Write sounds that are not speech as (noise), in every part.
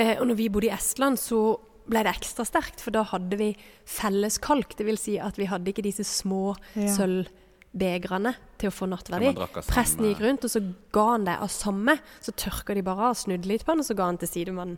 Eh, og når vi bodde i Estland, så ble det ekstra sterkt, for da hadde vi felles kalk. Det vil si at vi hadde ikke disse små Ja. sølvbegrene til å få nattverdi. Presten gikk rundt, og så ga han det av samme. Så tørka de bare av, snudde litt på han, og så ga han til sidemannen.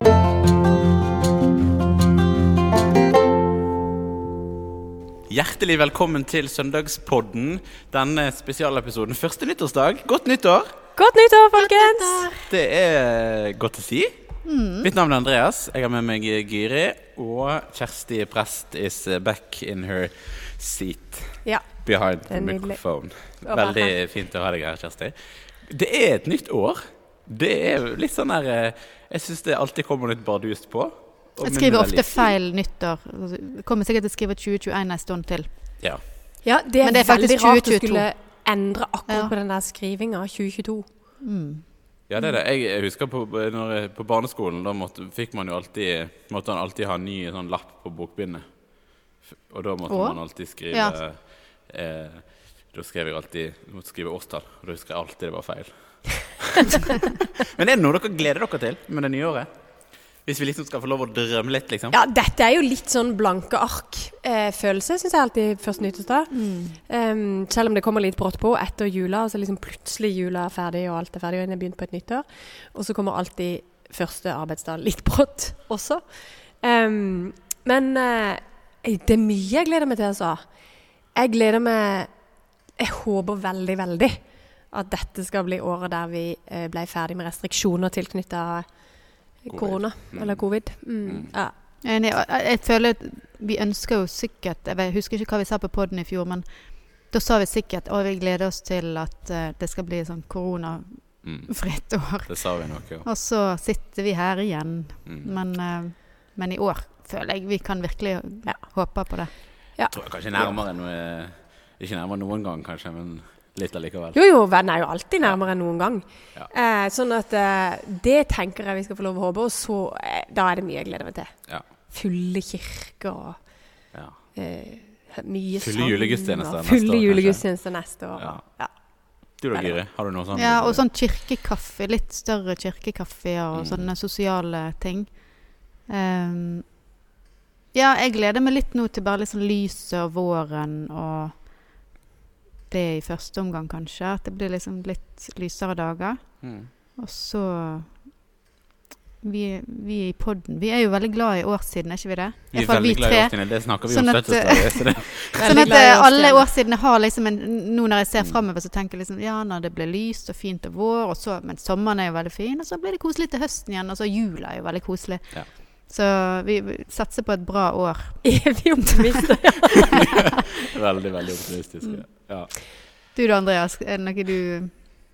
Hjertelig velkommen til Søndagspodden. Denne spesialepisoden. Første nyttårsdag. Godt nyttår! Godt nyttår, folkens! Det er godt å si. Mm. Mitt navn er Andreas. Jeg har med meg Gyri. Og Kjersti Prest is back in her seat Ja. behind the microphone. Veldig fint å ha deg her, Kjersti. Det er et nytt år. Det er litt sånn der eh, Jeg syns det alltid kommer litt bardust på. og- Jeg skriver ofte feil nyttår. Jeg kommer sikkert til å skrive 2021 en stund til. Ja. Ja, det er, Men det er faktisk veldig rart å skulle endre akkurat Ja. på den der skrivinga. 2022. Ja, det er det. Jeg, jeg husker på, når, jeg- på barneskolen, da måtte, fikk man jo alltid Måtte man alltid ha en ny sånn lapp på bokbindet. Og da måtte Åh? man alltid skrive Ja. eh, Da skrev jeg alltid jeg måtte skrive årstall, og da husker jeg alltid det var feil. (laughs) (laughs) Men er det noe dere gleder dere til med det nye året? Hvis vi liksom skal få lov å drømme litt, liksom? Ja, dette er jo litt sånn blanke ark-følelse, syns jeg alltid første nyttårsdag. Um, selv om det kommer litt brått på etter jula, og så liksom plutselig jula er ferdig, og alt er ferdig, og en er begynt på et nyttår. Og så kommer alltid første arbeidsdag litt brått også. Um, men uh, det er mye jeg gleder meg til, altså. Jeg gleder meg Jeg håper veldig, veldig at dette skal bli året der vi eh, ble ferdig med restriksjoner tilknytta. Korona, Mm. eller covid. Mm. Mm. Ja. Jeg, jeg, føler at vi ønsker jo sikkert Jeg husker ikke hva vi sa på poden i fjor, men da sa vi sikkert at vi gleder oss til at eh, det skal bli sånn koronafritt år. Det sa vi nok, ja. Og så sitter vi her igjen. Mm. Men, eh, men i år føler jeg vi kan virkelig Ja. håpe på det. Jeg tror jeg kanskje nærmere noe Ikke nærmere noen gang, kanskje, men litt allikevel. Jo, jo, verden er jo alltid nærmere enn noen gang. Ja. Eh, sånn at eh, det tenker jeg vi skal få lov å håpe, og så eh, Da er det mye jeg gleder meg til. Ja. Fulle kirker og Ja. eh, mye Fulle julegudstjenester neste Fulle julegudstjenester neste år. Ja. Ja. Du da, Giri? Har du noe sånn Ja, og sånn kirkekaffe. Litt større kirkekaffe og Mm. sånne sosiale ting. Um, ja, jeg gleder meg litt nå til bare litt sånn lyset og våren og det i første omgang, kanskje. At det blir liksom litt lysere dager. Mm. Og så vi, vi i podden Vi er jo veldig glad i årstiden, er ikke vi det? Vi er veldig glad i årstidene. Det snakker vi Sånn om fødselsdager. 70-tallet. så det- (laughs) Sånn at glad i eh, alle årstidene. årstidene har liksom en Nå når jeg ser Mm. framover, så tenker jeg liksom Ja, når det blir lyst og fint og vår, og så, men sommeren er jo veldig fin, og så blir det koselig til høsten igjen, og så jula er jo veldig koselig. Ja. Så vi vi satser på et bra år. (laughs) Evig optimister. (laughs) Veldig, veldig optimistiske. Ja. Du da, Andreas, er det noe du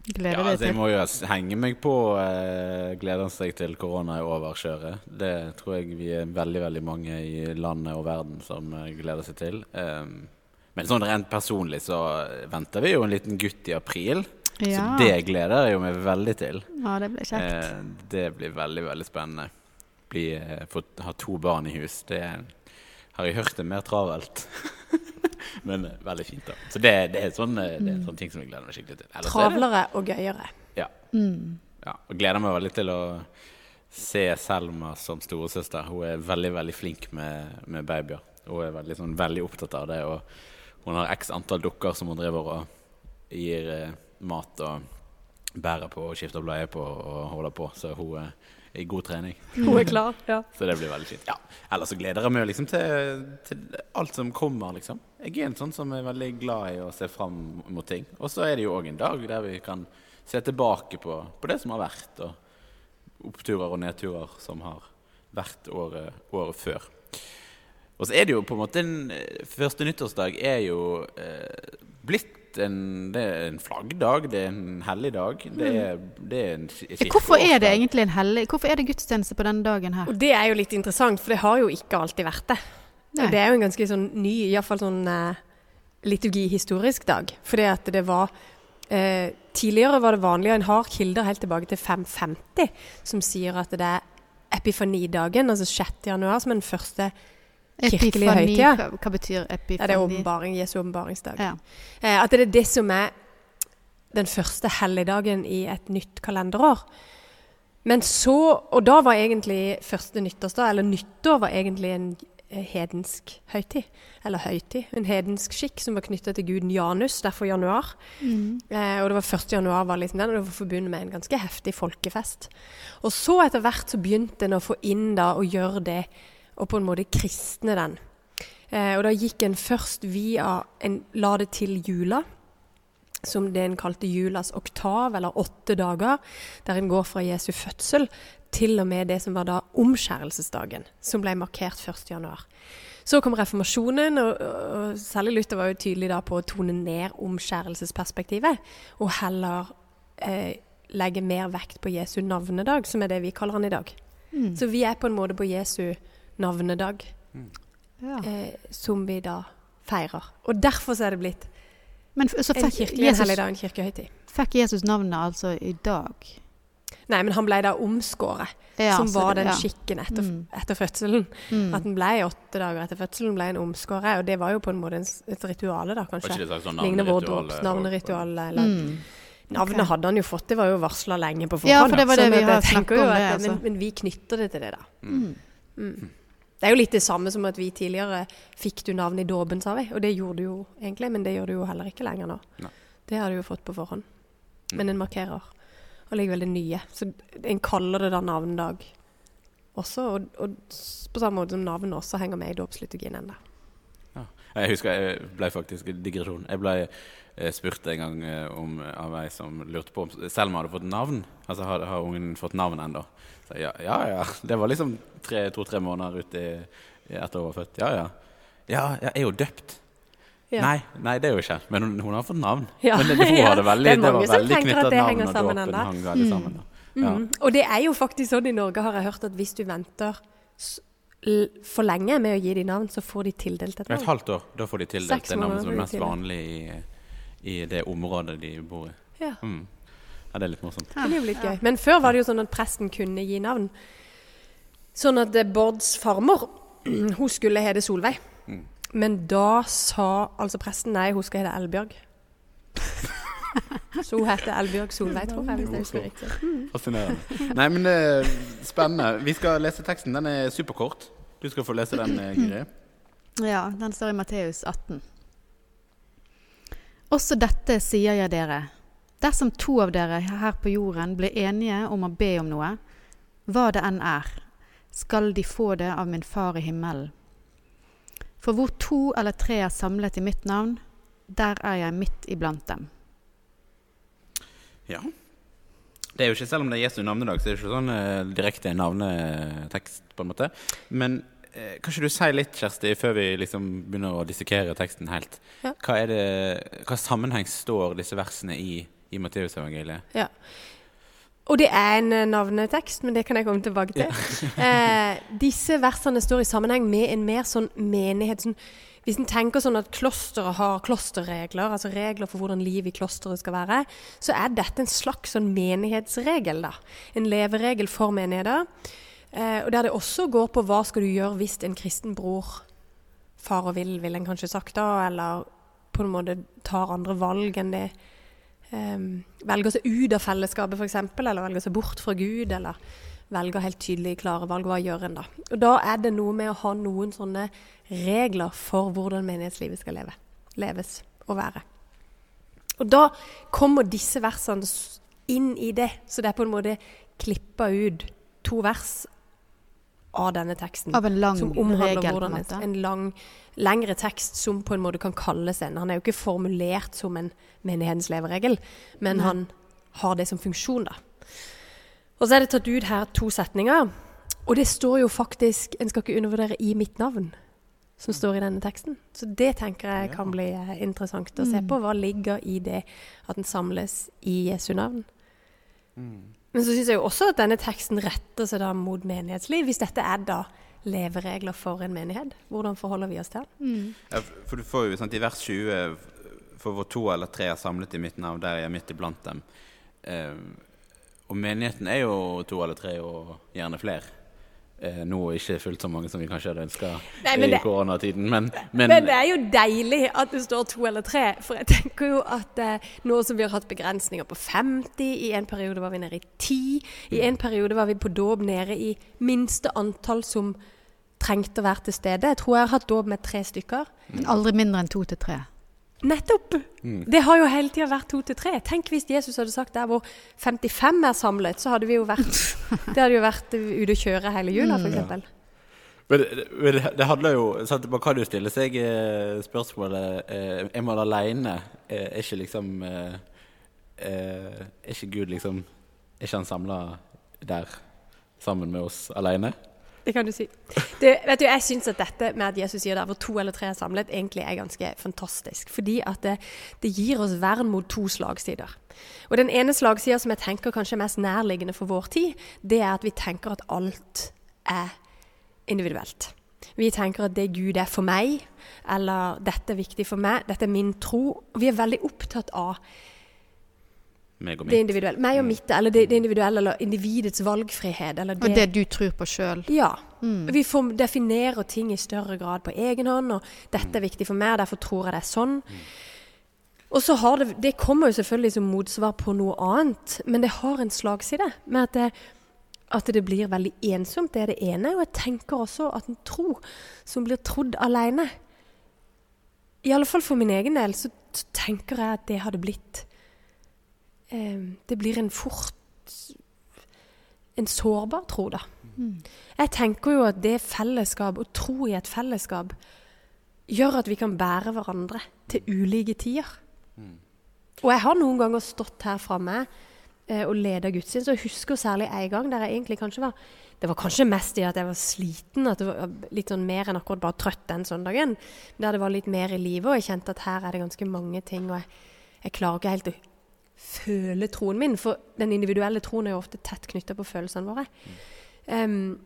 gleder Ja, deg altså, jeg må jo henge meg på eh, gleden seg til korona er over-kjøret. Det tror jeg vi er veldig veldig mange i landet og verden som eh, gleder seg til. Um, men sånn rent personlig så venter vi jo en liten gutt i april. Ja. Så det gleder jeg jo meg veldig til. ja, det blir kjekt. Eh, det blir veldig, veldig spennende. Bli, eh, få ha to barn i hus. Det har jeg hørt er mer travelt. (laughs) Men eh, veldig fint, da. Så det, det er sånne, det er sånne ting som jeg gleder meg skikkelig til. Ellers er Travlere og gøyere. Ja. Mm. Ja, og gleder meg veldig til å se Selma som storesøster. Hun er veldig veldig flink med, med babyer. Hun er veldig, sånn, veldig opptatt av det. Og hun har x antall dukker som hun driver og gir eh, mat og bærer på og skifter bleie på og holder på. Så hun i god trening. Hun er klar. Ja. (laughs) Så det blir veldig fint. Ja. Ellers så gleder jeg meg liksom til, til alt som kommer, liksom. Jeg er en sånn som er veldig glad i å se fram mot ting. Og så er det jo òg en dag der vi kan se tilbake på, på det som har vært, og oppturer og nedturer som har vært året, året før. Og så er det jo på en måte en eh, Første nyttårsdag er jo eh, blitt en, det er en flaggdag, det er en hellig dag. Det er, det er en Hvorfor er det egentlig en hellig Hvorfor er det gudstjeneste på denne dagen her? Og det er jo litt interessant, for det har jo ikke alltid vært det. Nei. Og det er jo en ganske sånn ny, iallfall sånn eh, liturgihistorisk dag. Fordi at det var eh, Tidligere var det vanlig, og en har kilder helt tilbake til 550, som sier at det er epifanidagen, altså 6. januar, som er den første Epifani, høytida. hva, hva betyr epifani? Ja, det er åpenbaring, Jesu åpenbaringsdag. Ja. Eh, at det er det som er den første helligdagen i et nytt kalenderår. Men så Og da var egentlig første nyttårsdag, eller nyttår, var egentlig en eh, hedensk høytid. Eller høytid. En hedensk skikk som var knytta til guden Janus, derfor januar. Eh, og det var 1. januar var liksom den, og det var forbundet med en ganske heftig folkefest. Og så etter hvert så begynte en å få inn da og gjøre det, og på en måte kristne den. Eh, og da gikk en først via En la det til jula, som det en kalte julas oktav, eller åtte dager, der en går fra Jesu fødsel til og med det som var da omskjærelsesdagen, som ble markert 1. januar. Så kom reformasjonen, og, og særlig Luther var jo tydelig da på å tone ned omskjærelsesperspektivet, og heller eh, legge mer vekt på Jesu navnedag, som er det vi kaller han i dag. Mm. Så vi er på en måte på Jesu navnedag, Ja. eh, som vi da feirer. Og derfor så er det blitt Men en kirkelig en Jesus, helligdag, en kirkehøytid. fikk Jesus navnet altså i dag? Nei, men han ble da omskåret, Ja, som var det- den ja. skikken etter, Mm. etter fødselen. Mm. At den ble åtte dager etter fødselen, ble en omskåret. Og det var jo på en måte et rituale, da, kanskje. sånn Ligner vår navneritual, dåps eh. Eller Mm. Navnet okay. hadde han jo fått, det var jo varsla lenge på forhånd. Ja, for det var det vi har snakket om det, altså. men, men vi knytter det til det, da. Mm. Det er jo litt det samme som at vi tidligere fikk du navn i dåpen, sa vi. Og det gjorde du jo egentlig, men det gjør du jo heller ikke lenger nå. Nei. Det har du jo fått på forhånd. Men en markerer allikevel det nye. Så en kaller det da navnedag også. Og, og på samme måte som navnet også henger med i dåpsliturgien ennå. Jeg husker jeg ble faktisk digresjon. Jeg ble eh, spurt en gang eh, om, av ei som lurte på om Selma hadde fått navn. Altså har, har ungen fått navn ennå? Ja, ja, ja. Det var liksom to-tre måneder i, i etter hun var født. Ja, ja. Ja, jeg er jo døpt. Ja. Nei, nei, det er jo ikke. Men hun, hun har fått navn. Ja. Men det, hun (laughs) Ja. hadde veldig, Det er det var som tenker at det henger sammen ennå. Mm. Ja. Mm. Og det er jo faktisk sånn i Norge, har jeg hørt, at hvis du venter for lenge med å gi de navn, så får de tildelt et navn. Et halvt år, da får de tildelt Seks det navnet som er mest vanlig i, i det området de bor i. Ja. Mm. Ja, det er litt morsomt. Det er jo litt gøy. Men før var det jo sånn at presten kunne gi navn. Sånn at eh, Bårds farmor, (clears throat) hun skulle hete Solveig. Mm. Men da sa altså presten nei, hun skal hete Elbjørg. (laughs) Så hun heter Elbjørg Solveig, tror jeg, hvis jeg husker riktig. Fascinerende. Nei, men eh, spennende. Vi skal lese teksten. Den er superkort. Du skal få lese den, eh, Giri. Ja, den står i Matteus 18. Også dette sier jeg dere. Dersom to av dere her på jorden blir enige om å be om noe, hva det enn er, skal de få det av min far i himmelen. For hvor to eller tre er samlet i mitt navn, der er jeg midt iblant dem. Ja. Det er jo ikke, Selv om det er Jesu navnedag, så er det ikke sånn eh, direkte navnetekst, på en måte. Men eh, kan ikke du si litt, Kjersti, før vi liksom begynner å dissekere teksten helt? Ja. Hva, er det, hva sammenheng står disse versene i i Matteusevangeliet? Ja. Og det er en eh, navnetekst, men det kan jeg komme tilbake til. Eh, disse versene står i sammenheng med en mer sånn menighet sånn, Hvis en tenker sånn at klosteret har klosterregler, altså regler for hvordan livet i klosteret skal være, så er dette en slags sånn menighetsregel. da. En leveregel for menigheter. Eh, og der det også går på hva skal du gjøre hvis en kristen bror far og vill, vil en kanskje sagt da, eller på en måte tar andre valg enn det eh, velger seg ut av fellesskapet f.eks., eller velger seg bort fra Gud, eller velger helt tydelig klare valg. Hva gjør en da? Og Da er det noe med å ha noen sånne regler for hvordan menighetslivet skal leve, leves og være. Og da kommer disse versene inn i det, så det er på en måte klippa ut to vers av denne teksten Av en lang som omhandler regel, på en en lang, lengre tekst som på en måte kan kalles en. Han er jo ikke formulert som en menighetens leveregel, men Nei. han har det som funksjon, da. Og så er det tatt ut her to setninger. Og det står jo faktisk En skal ikke undervurdere 'i mitt navn', som står i denne teksten. Så det tenker jeg kan bli eh, interessant å se Mm. på. Hva ligger i det at den samles i Jesu navn? Mm. Men så syns jeg jo også at denne teksten retter seg da mot menighetsliv. Hvis dette er da leveregler for en menighet, hvordan forholder vi oss til den? Mm. Ja, for du får jo sant, I vers 20 For hvor to eller tre er samlet i mitt navn, der er jeg midt iblant dem. Eh, og menigheten er jo to eller tre, og gjerne flere. eh, nå ikke fullt så mange som vi kanskje hadde ønska i koronatiden. Men, men, Men det er jo deilig at det står to eller tre. For jeg tenker jo at eh, nå som vi har hatt begrensninger på 50, i en periode var vi nede i 10, i en periode var vi på dåp nede i minste antall som trengte å være til stede. Jeg tror jeg har hatt dåp med tre stykker. Men Aldri mindre enn to til tre. Nettopp! Det har jo hele tida vært to til tre. Tenk hvis Jesus hadde sagt der hvor 55 er samlet, så hadde vi jo vært (laughs) Det hadde jo vært ute å kjøre hele jula, f.eks. Men det, men det- det handler jo sant, Man kan jo stille seg eh, spørsmålet eh, Er man aleine? Eh, er ikke liksom eh, Er ikke Gud liksom Er ikke han samla der sammen med oss aleine? Det kan du si. Du, vet du, jeg syns at dette med at Jesus sier der hvor to eller tre er samlet, egentlig er ganske fantastisk. Fordi at det, det gir oss vern mot to slagsider. Og den ene slagsida som jeg tenker kanskje er mest nærliggende for vår tid, det er at vi tenker at alt er individuelt. Vi tenker at det Gud er for meg, eller dette er viktig for meg, dette er min tro. Vi er veldig opptatt av Meg og det mitt. individuelle. Meg og mitt, eller det, det individuelle, eller individets valgfrihet. Eller Og det du tror på sjøl. ja. Vi får definerer ting i større grad på egen hånd, og dette er viktig for meg, derfor tror jeg det er sånn. Og så har det, Det kommer jo selvfølgelig som motsvar på noe annet, men det har en slagside med at det, at det blir veldig ensomt. Det er det ene. Og jeg tenker også at en tro som blir trodd alene I alle fall for min egen del så, så tenker jeg at det hadde blitt eh, Det blir en fort En sårbar tro, da. Jeg tenker jo at det fellesskap, å tro i et fellesskap, gjør at vi kan bære hverandre til ulike tider. Og jeg har noen ganger stått her framme eh, og leda gudstjeneste, og jeg husker særlig en gang der jeg egentlig kanskje var Det var kanskje mest i at jeg var sliten, at det var litt sånn mer enn akkurat bare trøtt den søndagen. Der det var litt mer i livet, og jeg kjente at her er det ganske mange ting, og jeg, jeg klarer ikke helt å føle troen min, for den individuelle troen er jo ofte tett knytta på følelsene våre. Um,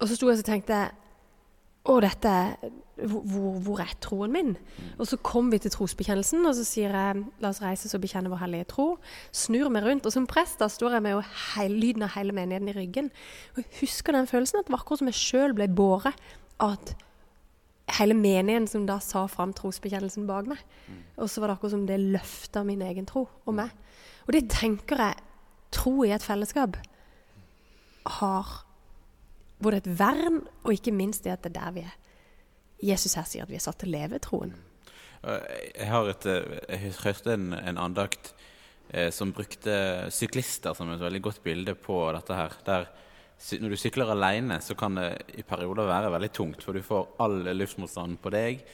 og så sto jeg og tenkte å, dette hvor, hvor, er troen min? Og så kom vi til trosbekjennelsen, og så sier jeg la oss reise og bekjenne vår hellige tro. Snur meg rundt, og som prest da står jeg med jo heil, lyden av hele menigheten i ryggen. Og jeg husker den følelsen at det var akkurat som jeg sjøl ble båret av at hele menigheten som da sa fram trosbekjennelsen bak meg. Og så var det akkurat som det løfta min egen tro og meg. Og det tenker jeg Tro i et fellesskap har både et vern, og ikke minst det at det er der vi er. Jesus her sier at vi er satt til å leve troen. Eh, Jeg har et, eh, jeg hørte en, en andakt eh, som brukte syklister som et veldig godt bilde på dette her. Der når du sykler alene, så kan det i perioder være veldig tungt, for du får all luftmotstanden på deg.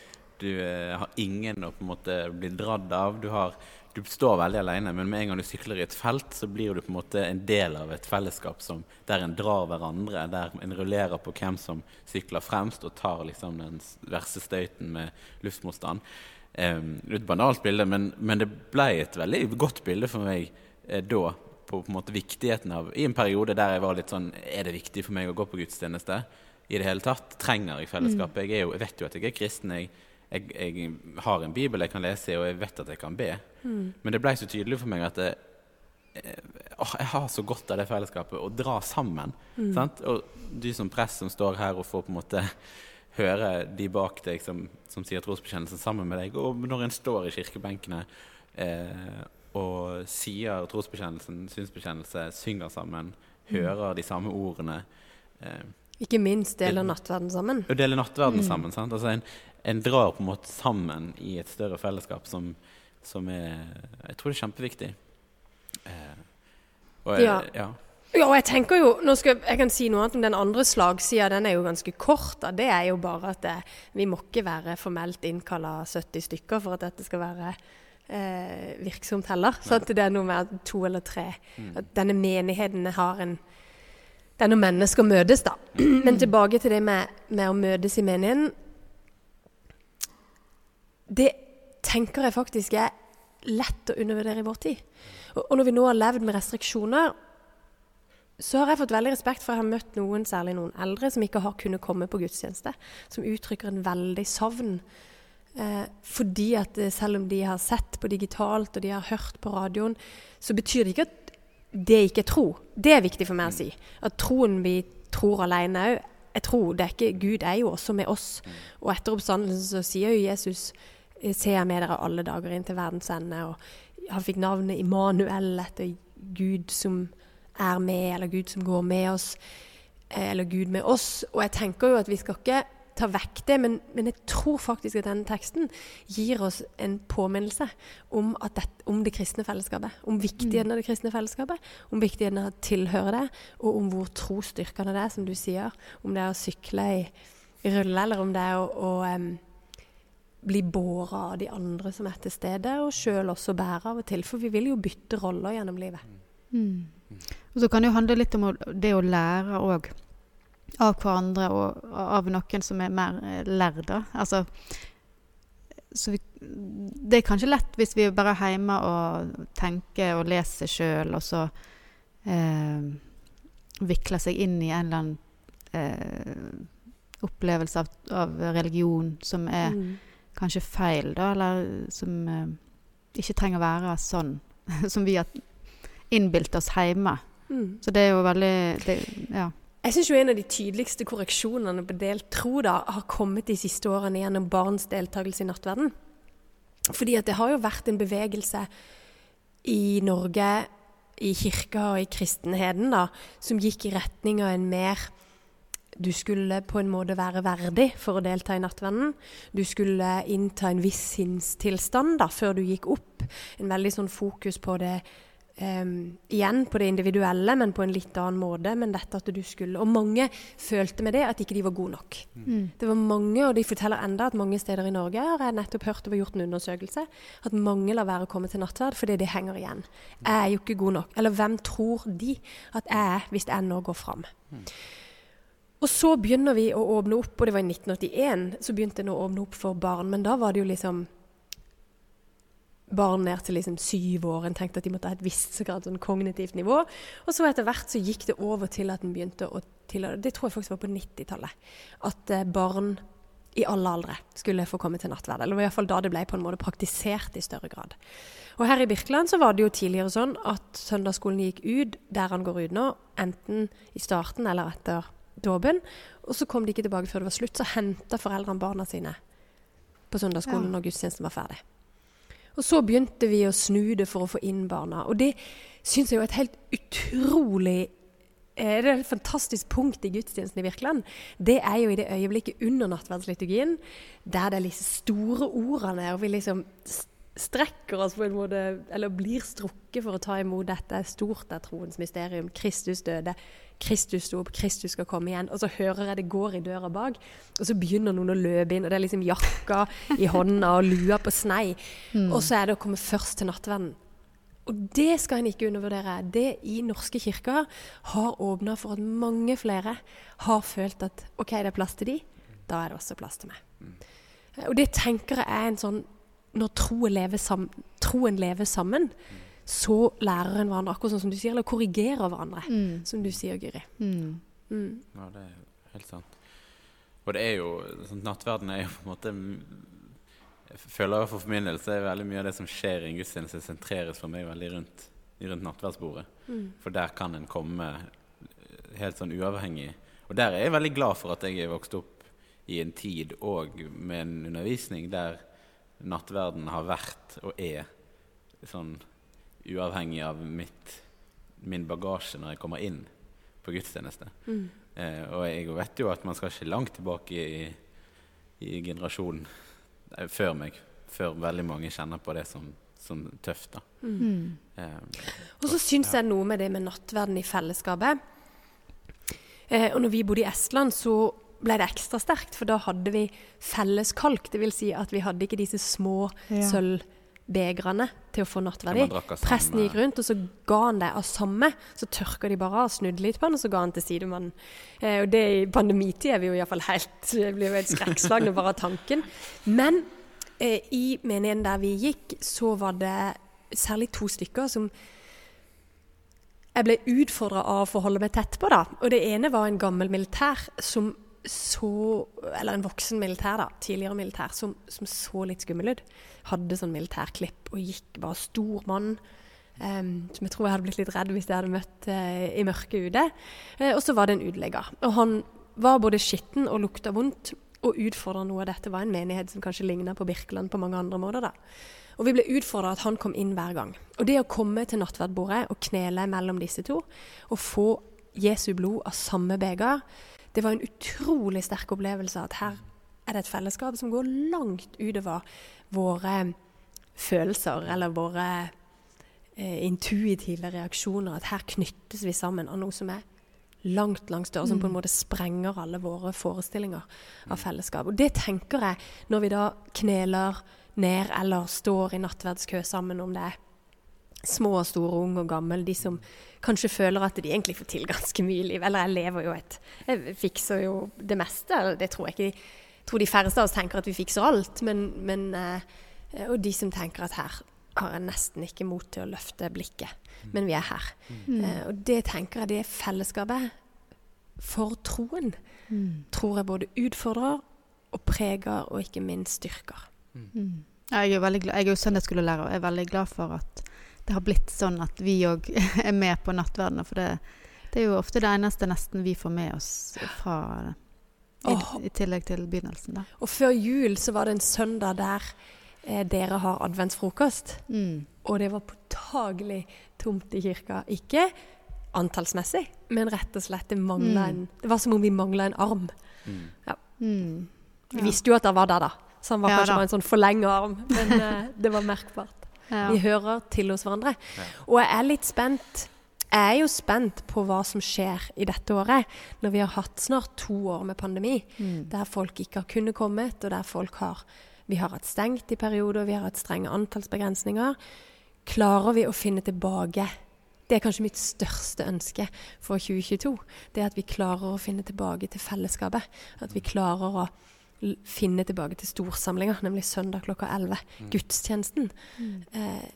Du eh, har ingen å på en måte bli dradd av. Du, har, du står veldig alene, men med en gang du sykler i et felt, så blir du på en måte en del av et fellesskap som, der en drar hverandre, der en rullerer på hvem som sykler fremst og tar liksom den verste støyten med luftmotstand. Det er et banalt bilde, men, men det ble et veldig godt bilde for meg eh, da. På, på en måte viktigheten av I en periode der jeg var litt sånn Er det viktig for meg å gå på gudstjeneste? I det hele tatt? Trenger jeg fellesskapet? Jeg, jo, jeg vet jo at jeg er kristen. Jeg, jeg, jeg har en bibel jeg kan lese i, og jeg vet at jeg kan be. Men det ble så tydelig for meg at det, å, jeg har så godt av det fellesskapet. Å dra sammen. Sant? Og du som prest som står her og får på en måte (laughs) høre de bak deg som, som sier trosbekjennelsen sammen med deg, og når en står i kirkebenkene eh, og sier trosbekjennelsen, synsbekjennelse, synger sammen, hører de samme ordene eh, Ikke minst deler nattverden sammen. og deler nattverden sammen. Sant? Altså en, en drar på en måte sammen i et større fellesskap som, som er Jeg tror det er kjempeviktig. Eh, og jeg, Ja. ja. Ja, og jeg tenker jo, nå skal Jeg kan si noe annet om den andre slagsida. Den er jo ganske kort. Da. Det er jo bare at det, vi må ikke være formelt innkalla 70 stykker for at dette skal være eh, virksomt heller. Så det er noe med to eller tre. At denne menigheten har en Det er når mennesker møtes, da. (clears throat) Men tilbake til det med, med å møtes i menigheten. Det tenker jeg faktisk er lett å undervurdere i vår tid. Og, og når vi nå har levd med restriksjoner, så har jeg fått veldig respekt for jeg har møtt noen, særlig noen eldre, som ikke har kunnet komme på gudstjeneste. Som uttrykker en veldig savn. Eh, fordi at eh, selv om de har sett på digitalt og de har hørt på radioen, så betyr det ikke at det ikke er tro. Det er viktig for meg å si. At troen vi tror alene òg, jeg tror det er ikke Gud er jo også med oss. Og etter oppstandelsen så sier jo Jesus Se jeg med dere alle dager inn til verdens ende. Og han fikk navnet Immanuel etter Gud som er med, eller Gud som går med oss. eh, Eller Gud med oss. Og jeg tenker jo at vi skal ikke ta vekk det, men, men jeg tror faktisk at denne teksten gir oss en påminnelse om, at det, om det kristne fellesskapet. Om viktigheten av det kristne fellesskapet, om viktigheten av å tilhøre det, og om hvor trosstyrkende det er, som du sier. Om det er å sykle i, i rulle, eller om det er å, å um, bli båret av de andre som er til stede, og sjøl også bære av og til. For vi vil jo bytte roller gjennom livet. Mm. Og så kan det jo handle litt om det å lære òg. Av hverandre og av noen som er mer lærde. Altså så vi, Det er kanskje lett hvis vi bare er hjemme og tenker og leser sjøl, og så eh, vikler seg inn i en eller annen eh, opplevelse av, av religion som er Mm. kanskje feil, da, eller som eh, ikke trenger å være sånn (laughs) som vi har innbilt oss hjemme. Mm. Så det er jo veldig det, Ja. Jeg syns en av de tydeligste korreksjonene på delt tro da, har kommet de siste årene gjennom barns deltakelse i nattverden. Fordi at det har jo vært en bevegelse i Norge, i kirka og i kristenheten, da, som gikk i retning av en mer Du skulle på en måte være verdig for å delta i nattverden. Du skulle innta en viss sinnstilstand da, før du gikk opp. En veldig sånn fokus på det Em, igjen på det individuelle, men på en litt annen måte. Men dette at du skulle Og mange følte med det at ikke de var gode nok. Mm. Det var mange, og de forteller enda at mange steder i Norge har jeg nettopp hørt det var gjort en undersøkelse, at mange lar være å komme til nattverd fordi det henger igjen. Jeg er jo ikke god nok. Eller hvem tror de at jeg er hvis jeg nå går fram? Og så begynner vi å åpne opp, og det var i 1981, så begynte en å åpne opp for barn. Men da var det jo liksom barn ned til liksom syv år. En tenkte at de måtte ha et visst grad sånn kognitivt nivå. Og så etter hvert så gikk det over til at en begynte å tillate Det tror jeg faktisk var på 90-tallet. At eh, barn i alle aldre skulle få komme til nattverd. Eller i hvert fall da det ble på en måte praktisert i større grad. Og her i Birkeland så var det jo tidligere sånn at søndagsskolen gikk ut der han går ut nå, enten i starten eller etter dåpen. Og så kom de ikke tilbake før det var slutt. Så henta foreldrene barna sine på søndagsskolen Ja. når gudstjenesten var ferdig. Og så begynte vi å snu det for å få inn barna. Og det syns jeg jo er et helt utrolig eh, Det er et fantastisk punkt i gudstjenesten i Virkeland. Det er jo i det øyeblikket under nattverdsliturgien der det er disse store ordene, og vi liksom strekker oss på en måte, eller blir strukket for å ta imot dette stort av troens mysterium. Kristus døde, Kristus sto opp, Kristus skal komme igjen. Og så hører jeg det går i døra bak, og så begynner noen å løpe inn, og det er liksom jakka i hånda og lua på snei. Og så er det å komme først til nattverden. Og det skal en ikke undervurdere. Det i norske kirker har åpna for at mange flere har følt at OK, det er plass til de, da er det også plass til meg. Og det tenker jeg er en sånn Når troen lever, sammen, troen lever sammen, så lærer en hverandre, akkurat sånn som du sier, eller korrigerer hverandre, Mm. som du sier, Guri. Mm. Mm. Ja, det er helt sant. Og det er jo sånn, Nattverden er jo på en måte Jeg føler jeg for min del så er veldig mye av det som skjer i en gudstjeneste, sentreres for meg veldig rundt, rundt nattverdsbordet. Mm. For der kan en komme helt sånn uavhengig. Og der er jeg veldig glad for at jeg er vokst opp i en tid og med en undervisning der nattverden har vært og er sånn uavhengig av mitt, min bagasje når jeg kommer inn på gudstjeneste. Mm. Eh, og jeg vet jo at man skal ikke langt tilbake i, i generasjonen eh, før meg, før veldig mange kjenner på det som, som tøft. da. Mm. Eh, Og så syns jeg noe med det med nattverden i fellesskapet. Eh, og når vi bodde i Estland, så ble det ekstra sterkt, for da hadde vi felles kalk. Det vil si at vi hadde ikke disse små Ja. sølvbegrene til å få nattverdi. Presten gikk rundt, og så ga han det av samme. Så tørka de bare av, snudde litt på han, og så ga han til sidemannen. Eh, og det i pandemitid er vi jo iallfall helt (laughs) Jeg blir jo helt skrekkslagne bare av tanken. Men eh, i menigheten der vi gikk, så var det særlig to stykker som jeg ble utfordra av å forholde meg tett på. da. Og Det ene var en gammel militær som så Eller en voksen militær, da. Tidligere militær, som, som så litt skummel ut. Hadde sånn militærklipp og gikk bare stor mann. Um, som jeg tror jeg hadde blitt litt redd hvis jeg hadde møtt uh, i mørket ute. Uh, og så var det en utelegger. Og han var både skitten og lukta vondt, og utfordra noe av dette var en menighet som kanskje ligna på Birkeland på mange andre måter. da. Og vi ble utfordra at han kom inn hver gang. Og det å komme til nattverdbordet og knele mellom disse to, og få Jesu blod av samme beger, det var en utrolig sterk opplevelse at her er det et fellesskap som går langt utover våre følelser eller våre eh, intuitive reaksjoner. At her knyttes vi sammen av noe som er langt langt større, som på en måte sprenger alle våre forestillinger av fellesskap. Og det tenker jeg når vi da kneler ned eller står i nattverdskø sammen, om det er små og store, ung og gammel, de som kanskje føler at de egentlig får til ganske mye i liv. Eller jeg lever jo et Jeg fikser jo det meste. eller Det tror jeg ikke jeg tror de færreste av oss tenker at vi fikser alt. Men, men eh, Og de som tenker at her har jeg nesten ikke mot til å løfte blikket. Men vi er her. Eh, og det tenker jeg det fellesskapet for troen tror jeg både utfordrer og preger, og ikke minst styrker. Mm. Ja, Jeg er, jo veldig glad, jeg er jo søndagsskolelærer og er veldig glad for at det har blitt sånn at vi òg (laughs) er med på nattverdenen. For det, det er jo ofte det eneste nesten vi får med oss fra i, i tillegg til begynnelsen, da. Og før jul så var det en søndag der eh, dere har adventsfrokost. Mm. Og det var påtagelig tomt i kirka. Ikke antallsmessig, men rett og slett det mangla Mm. en Det var som om vi mangla en arm. Mm. Mm. Vi visste jo at det var der, da. Så han var Ja kanskje da. bare en sånn forlenga arm. Men eh, det var merkbart. Ja. Vi hører til hos hverandre. Ja. Og jeg er litt spent. Jeg er jo spent på hva som skjer i dette året, når vi har hatt snart to år med pandemi, Mm. der folk ikke har kunnet kommet, og der folk har Vi har hatt stengt i perioder, vi har hatt strenge antallsbegrensninger. Klarer vi å finne tilbake Det er kanskje mitt største ønske for 2022. Det er at vi klarer å finne tilbake til fellesskapet. At vi klarer å finne tilbake til storsamlinga, nemlig søndag klokka 11. Gudstjenesten. Mm. Eh,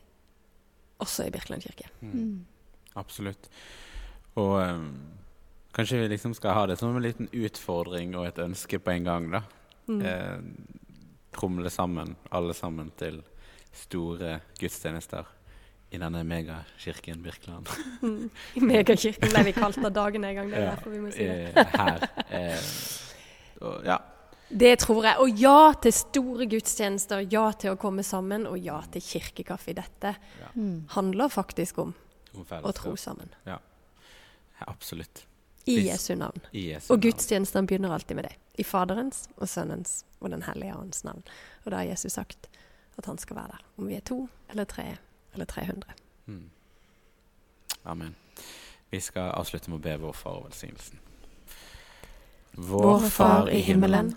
også i Birkeland kirke. Mm. Absolutt. Og um, kanskje vi liksom skal ha det som en liten utfordring og et ønske på en gang, da. Mm. Eh, tromle sammen, alle sammen, til store gudstjenester i denne megakirken Birkeland. Mm. (laughs) I megakirken ble vi kalt av dagen en gang. Det er Ja, derfor vi må si det. eh, her. Eh, og, ja. Det tror jeg. Og ja til store gudstjenester, ja til å komme sammen, og ja til kirkekaffe. Dette ja. handler faktisk om Om å tro sammen. Ja, absolutt. I Jesu navn. I Jesu Og gudstjenestene begynner alltid med det. I Faderens og Sønnens og Den hellige ånds navn. Og da har Jesus sagt at han skal være der. Om vi er to eller tre eller 300. Mm. Amen. Vi skal avslutte med å be vår far og velsignelsen. Vår Far i himmelen.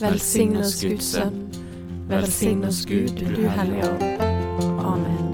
Velsign oss Guds sønn. Velsign oss Gud, du hellige Amen.